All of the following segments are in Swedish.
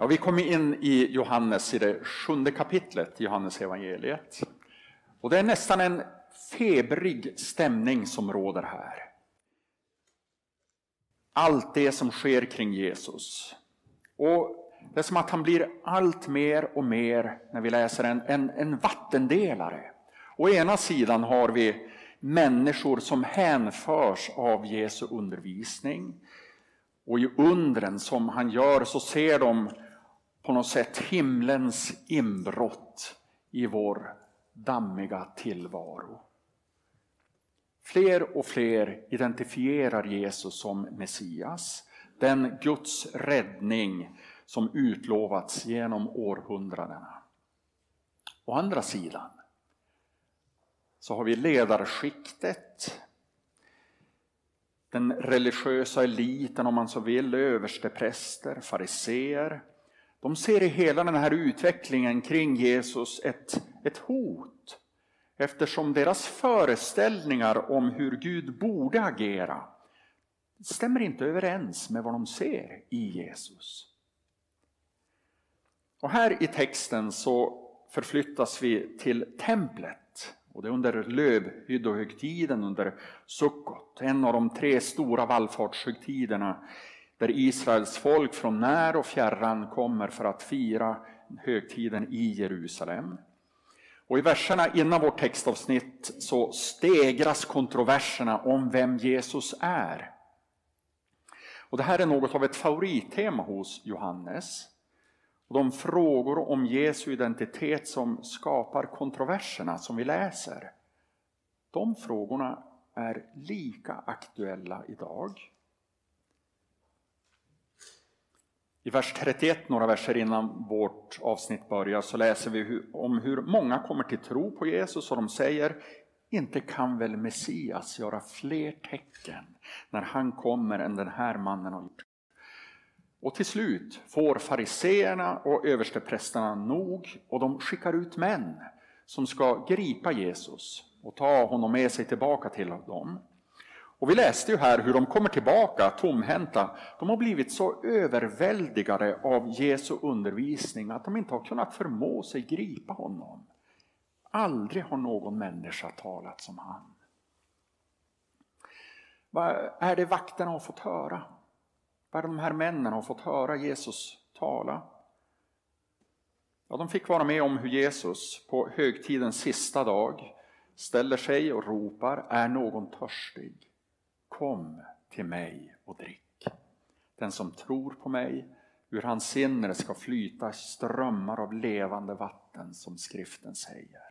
Ja, vi kommer in i Johannes i det sjunde kapitlet i Johannes evangeliet. Och det är nästan en febrig stämning som råder här. Allt det som sker kring Jesus. Och det är som att han blir allt mer och mer, när vi läser en, en, en vattendelare. Å ena sidan har vi människor som hänförs av Jesu undervisning. Och i undren som han gör så ser de på något sätt himlens inbrott i vår dammiga tillvaro. Fler och fler identifierar Jesus som Messias, den Guds räddning som utlovats genom århundradena. Å andra sidan så har vi ledarskiktet, den religiösa eliten om man så vill, överstepräster, fariseer. De ser i hela den här utvecklingen kring Jesus ett, ett hot eftersom deras föreställningar om hur Gud borde agera stämmer inte överens med vad de ser i Jesus. Och här i texten så förflyttas vi till templet. Och det är under lövhyddohögtiden, under Sukkot, en av de tre stora vallfartshögtiderna där Israels folk från när och fjärran kommer för att fira högtiden i Jerusalem. Och I verserna innan vårt textavsnitt så stegras kontroverserna om vem Jesus är. Och Det här är något av ett favorittema hos Johannes. Och De frågor om Jesu identitet som skapar kontroverserna som vi läser, de frågorna är lika aktuella idag. I vers 31, några verser innan vårt avsnitt börjar, så läser vi om hur många kommer till tro på Jesus och de säger inte kan väl Messias göra fler tecken när han kommer än den här mannen har gjort. Och till slut får fariseerna och översteprästerna nog och de skickar ut män som ska gripa Jesus och ta honom med sig tillbaka till dem. Och vi läste ju här hur de kommer tillbaka tomhänta. De har blivit så överväldigade av Jesu undervisning att de inte har kunnat förmå sig gripa honom. Aldrig har någon människa talat som han. Vad är det vakterna har fått höra? Vad är det de här männen har fått höra Jesus tala? Ja, de fick vara med om hur Jesus på högtidens sista dag ställer sig och ropar, är någon törstig? Kom till mig och drick. Den som tror på mig, ur hans sinne ska flyta strömmar av levande vatten som skriften säger.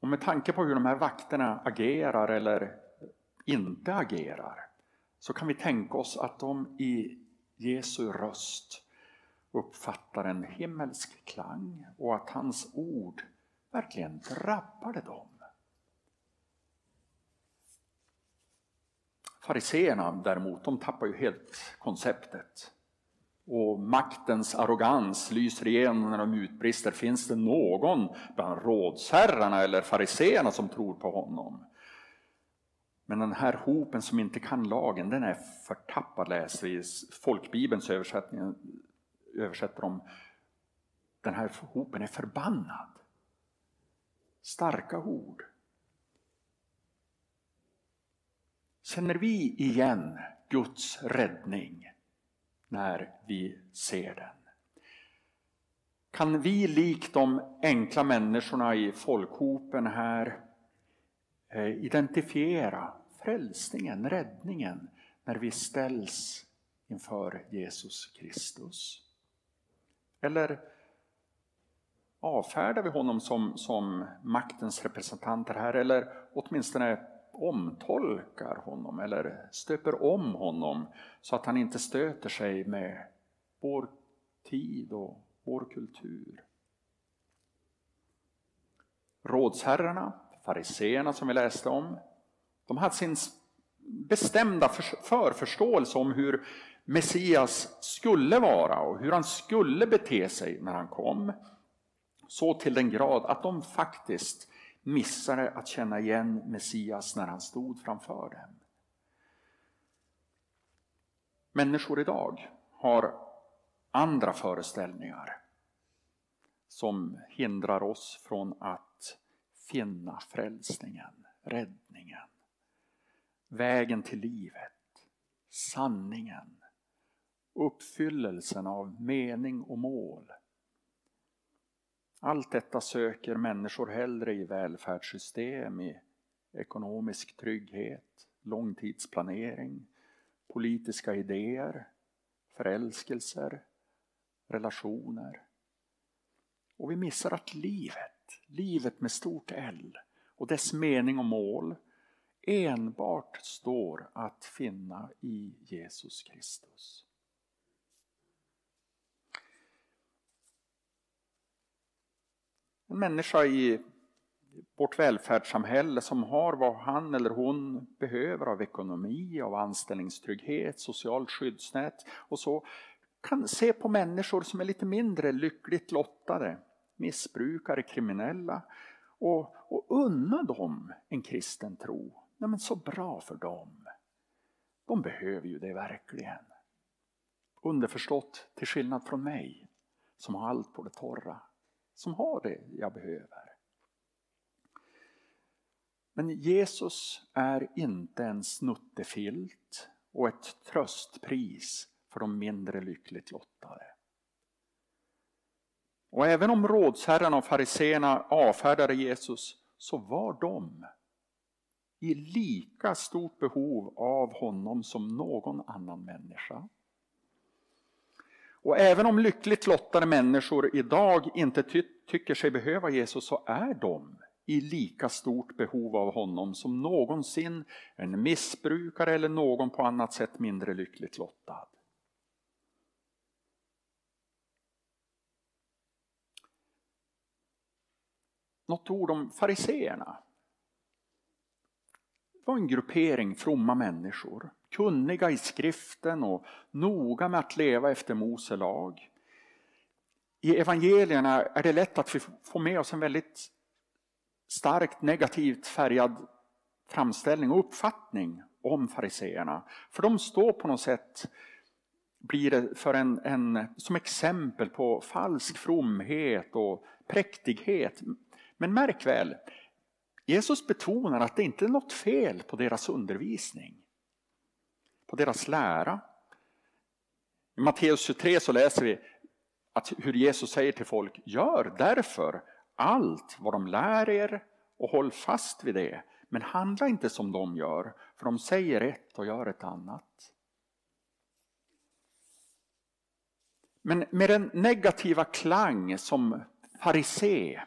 Och med tanke på hur de här vakterna agerar eller inte agerar så kan vi tänka oss att de i Jesu röst uppfattar en himmelsk klang och att hans ord verkligen drabbade dem. Fariseerna däremot, de tappar ju helt konceptet. Och maktens arrogans lyser igenom när de utbrister. Finns det någon bland rådsherrarna eller fariseerna som tror på honom? Men den här hopen som inte kan lagen, den är förtappad läser vi. Folkbibelns översättning översätter de den här hopen är förbannad. Starka ord. Känner vi igen Guds räddning när vi ser den? Kan vi likt de enkla människorna i folkhopen här eh, identifiera frälsningen, räddningen, när vi ställs inför Jesus Kristus? Eller avfärdar vi honom som, som maktens representanter här, eller åtminstone omtolkar honom eller stöper om honom så att han inte stöter sig med vår tid och vår kultur. Rådsherrarna, fariseerna som vi läste om, de hade sin bestämda förförståelse om hur Messias skulle vara och hur han skulle bete sig när han kom. Så till den grad att de faktiskt missade att känna igen Messias när han stod framför dem. Människor idag har andra föreställningar som hindrar oss från att finna frälsningen, räddningen, vägen till livet, sanningen, uppfyllelsen av mening och mål. Allt detta söker människor hellre i välfärdssystem, i ekonomisk trygghet, långtidsplanering, politiska idéer, förälskelser, relationer. Och vi missar att livet, livet med stort L och dess mening och mål enbart står att finna i Jesus Kristus. En människa i vårt välfärdssamhälle som har vad han eller hon behöver av ekonomi, av anställningstrygghet, socialt skyddsnät och så kan se på människor som är lite mindre lyckligt lottade, missbrukare, kriminella och, och unna dem en kristen tro. Nej, men så bra för dem. De behöver ju det verkligen. Underförstått, till skillnad från mig som har allt på det torra, som har det jag behöver. Men Jesus är inte en snuttefilt och ett tröstpris för de mindre lyckligt lottade. Och även om rådsherrarna och fariseerna avfärdade Jesus så var de i lika stort behov av honom som någon annan människa. Och även om lyckligt lottade människor idag inte ty tycker sig behöva Jesus så är de i lika stort behov av honom som någonsin en missbrukare eller någon på annat sätt mindre lyckligt lottad. Något ord om fariseerna. Det var en gruppering fromma människor, kunniga i skriften och noga med att leva efter Mose lag. I evangelierna är det lätt att vi får med oss en väldigt starkt negativt färgad framställning och uppfattning om fariseerna. För de står på något sätt, blir det för en, en, som exempel på falsk fromhet och präktighet. Men märk väl, Jesus betonar att det inte är något fel på deras undervisning, på deras lära. I Matteus 23 så läser vi att hur Jesus säger till folk, gör därför allt vad de lär er och håll fast vid det. Men handla inte som de gör, för de säger ett och gör ett annat. Men med den negativa klang som farisé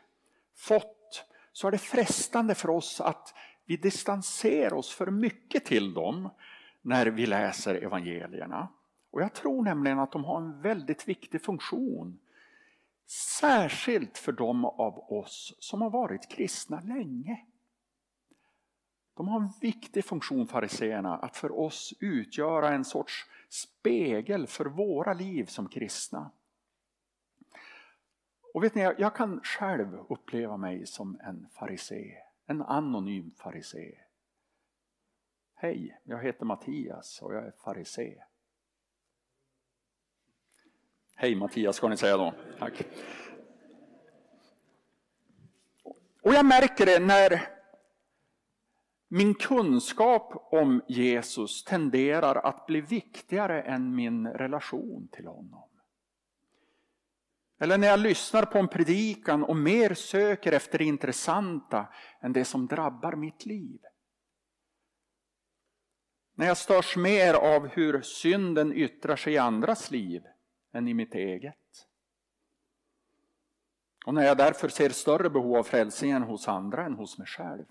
fått så är det frestande för oss att vi distanserar oss för mycket till dem när vi läser evangelierna. Och jag tror nämligen att de har en väldigt viktig funktion Särskilt för de av oss som har varit kristna länge. De har en viktig funktion, fariseerna, att för oss utgöra en sorts spegel för våra liv som kristna. Och vet ni, jag kan själv uppleva mig som en farisee, en anonym farisee. Hej, jag heter Mattias och jag är farisé. Hej Mattias ska ni säga då. Tack. Och jag märker det när min kunskap om Jesus tenderar att bli viktigare än min relation till honom. Eller när jag lyssnar på en predikan och mer söker efter det intressanta än det som drabbar mitt liv. När jag störs mer av hur synden yttrar sig i andras liv än i mitt eget. Och när jag därför ser större behov av frälsningen hos andra än hos mig själv.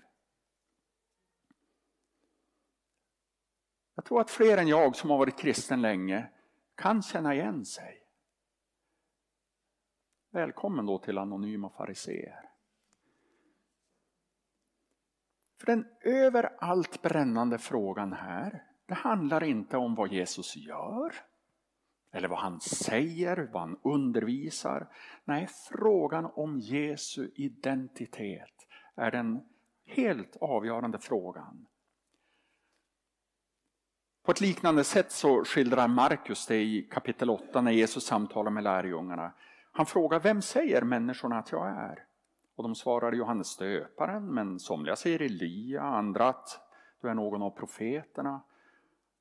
Jag tror att fler än jag som har varit kristen länge kan känna igen sig. Välkommen då till Anonyma Fariseer. För den överallt brännande frågan här, det handlar inte om vad Jesus gör eller vad han säger, vad han undervisar. Nej, frågan om Jesu identitet är den helt avgörande frågan. På ett liknande sätt så skildrar Markus det i kapitel 8 när Jesus samtalar med lärjungarna. Han frågar, vem säger människorna att jag är? Och de svarar Johannes döparen, men somliga säger Elia, andra att du är någon av profeterna.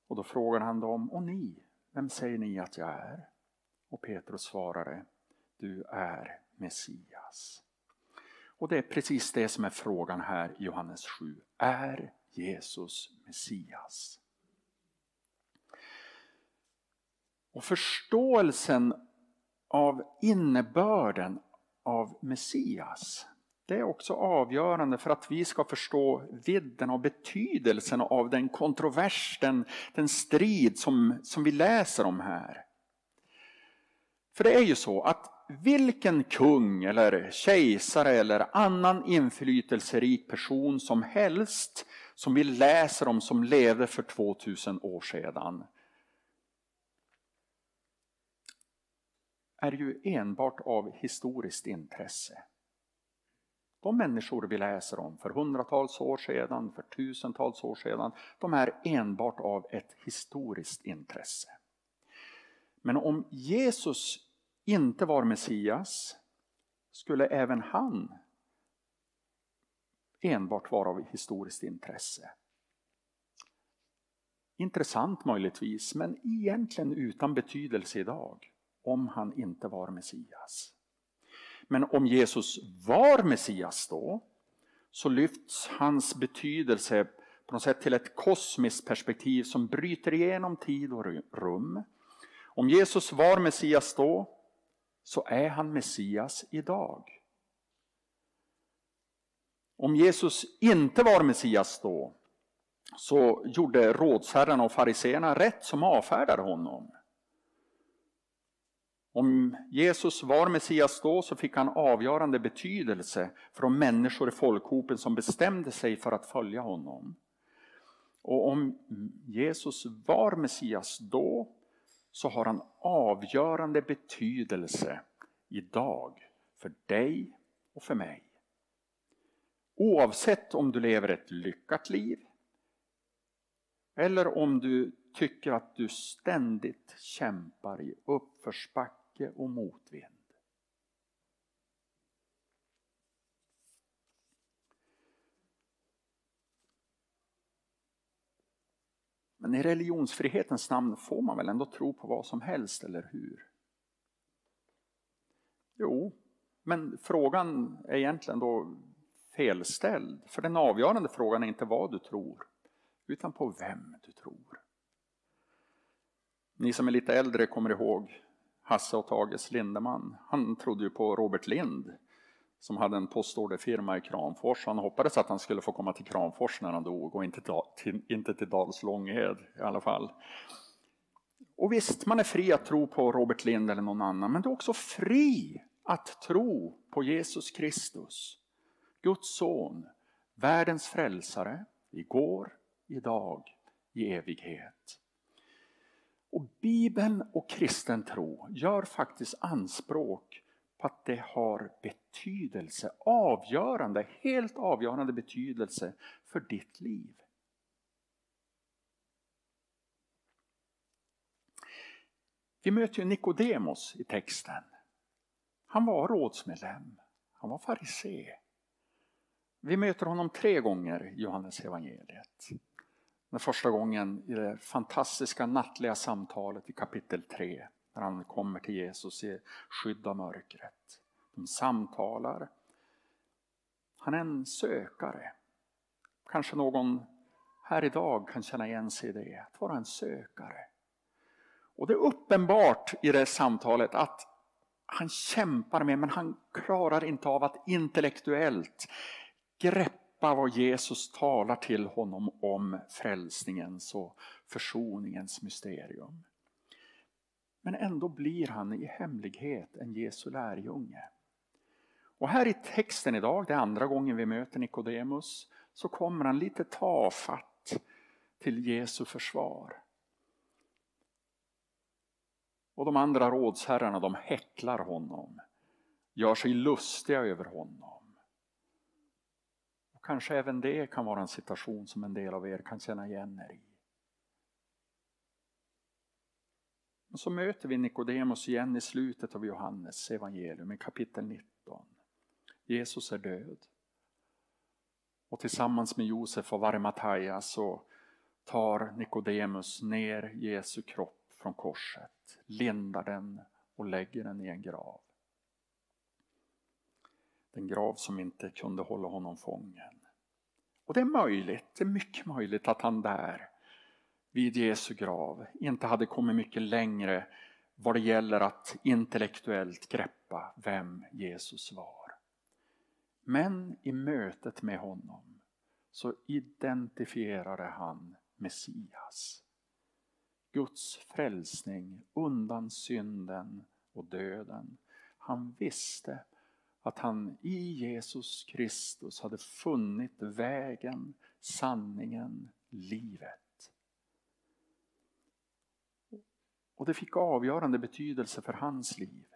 Och då frågar han dem, och ni, vem säger ni att jag är? Och Petrus svarade, du är Messias. Och det är precis det som är frågan här i Johannes 7. Är Jesus Messias? Och förståelsen av innebörden av Messias det är också avgörande för att vi ska förstå vidden och betydelsen av den kontrovers, den, den strid som, som vi läser om här. För det är ju så att vilken kung eller kejsare eller annan inflytelserik person som helst som vi läser om som levde för 2000 år sedan är ju enbart av historiskt intresse. De människor vi läser om för hundratals år sedan, för tusentals år sedan, de är enbart av ett historiskt intresse. Men om Jesus inte var Messias skulle även han enbart vara av historiskt intresse. Intressant möjligtvis, men egentligen utan betydelse idag om han inte var Messias. Men om Jesus var Messias då, så lyfts hans betydelse på något sätt till ett kosmiskt perspektiv som bryter igenom tid och rum. Om Jesus var Messias då, så är han Messias idag. Om Jesus inte var Messias då, så gjorde rådsherrarna och fariseerna rätt som avfärdade honom. Om Jesus var Messias då så fick han avgörande betydelse för de människor i folkhopen som bestämde sig för att följa honom. Och om Jesus var Messias då så har han avgörande betydelse idag för dig och för mig. Oavsett om du lever ett lyckat liv eller om du tycker att du ständigt kämpar i uppförsbacke backe och motvind. Men i religionsfrihetens namn får man väl ändå tro på vad som helst, eller hur? Jo, men frågan är egentligen då felställd. För den avgörande frågan är inte vad du tror, utan på vem du tror. Ni som är lite äldre kommer ihåg Hasse och Tages Lindeman, han trodde ju på Robert Lind som hade en postorderfirma i Kramfors. Han hoppades att han skulle få komma till Kramfors när han dog och inte till, inte till Dals Långhed i alla fall. Och visst, man är fri att tro på Robert Lind eller någon annan, men du är också fri att tro på Jesus Kristus, Guds son, världens frälsare, igår, idag, i evighet. Och Bibeln och kristen tro gör faktiskt anspråk på att det har betydelse, avgörande, helt avgörande betydelse för ditt liv. Vi möter ju Nikodemos i texten. Han var rådsmedlem, han var farisé. Vi möter honom tre gånger i Johannes evangeliet. Den första gången i det fantastiska nattliga samtalet i kapitel 3 när han kommer till Jesus i skydd av mörkret. De samtalar. Han är en sökare. Kanske någon här idag kan känna igen sig i det, att vara en sökare. Och det är uppenbart i det samtalet att han kämpar med, men han klarar inte av att intellektuellt greppa greppa vad Jesus talar till honom om frälsningens och försoningens mysterium. Men ändå blir han i hemlighet en Jesu lärjunge. Och här i texten idag, det är andra gången vi möter Nikodemus, så kommer han lite tafatt till Jesu försvar. Och de andra rådsherrarna de häcklar honom, gör sig lustiga över honom. Kanske även det kan vara en situation som en del av er kan känna igen er i. Och så möter vi Nikodemus igen i slutet av Johannes evangelium i kapitel 19. Jesus är död. Och tillsammans med Josef och Varmataja så tar Nikodemus ner Jesu kropp från korset, lindar den och lägger den i en grav. Den grav som inte kunde hålla honom fången. Och det är möjligt, det är mycket möjligt att han där vid Jesu grav inte hade kommit mycket längre vad det gäller att intellektuellt greppa vem Jesus var. Men i mötet med honom så identifierade han Messias. Guds frälsning undan synden och döden. Han visste att han i Jesus Kristus hade funnit vägen, sanningen, livet. Och det fick avgörande betydelse för hans liv.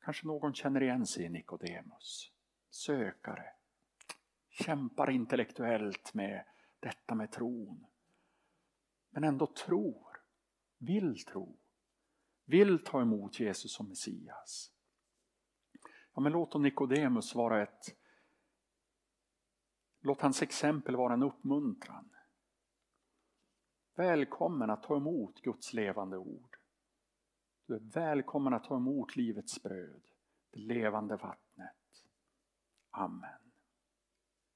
Kanske någon känner igen sig i Nikodemus, sökare, kämpar intellektuellt med detta med tron. Men ändå tror, vill tro, vill ta emot Jesus som Messias. Ja, men låt Nikodemus vara ett Låt hans exempel vara en uppmuntran. Välkommen att ta emot Guds levande ord. Du är välkommen att ta emot livets bröd, det levande vattnet. Amen.